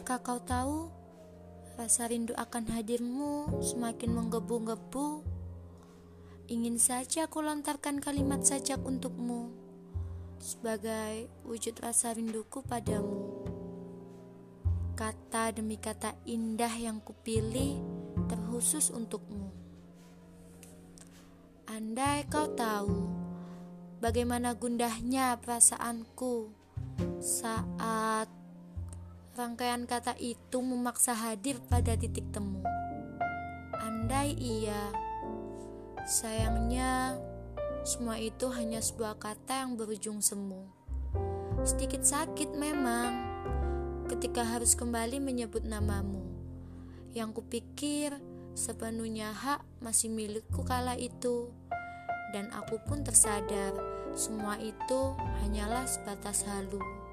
Pernahkah kau tahu rasa rindu akan hadirmu semakin menggebu-gebu? Ingin saja aku lontarkan kalimat sajak untukmu sebagai wujud rasa rinduku padamu. Kata demi kata indah yang kupilih terkhusus untukmu. Andai kau tahu bagaimana gundahnya perasaanku saat Rangkaian kata itu memaksa hadir pada titik temu. Andai iya, sayangnya semua itu hanya sebuah kata yang berujung semu. Sedikit sakit memang ketika harus kembali menyebut namamu. Yang kupikir sepenuhnya hak masih milikku kala itu. Dan aku pun tersadar semua itu hanyalah sebatas halu.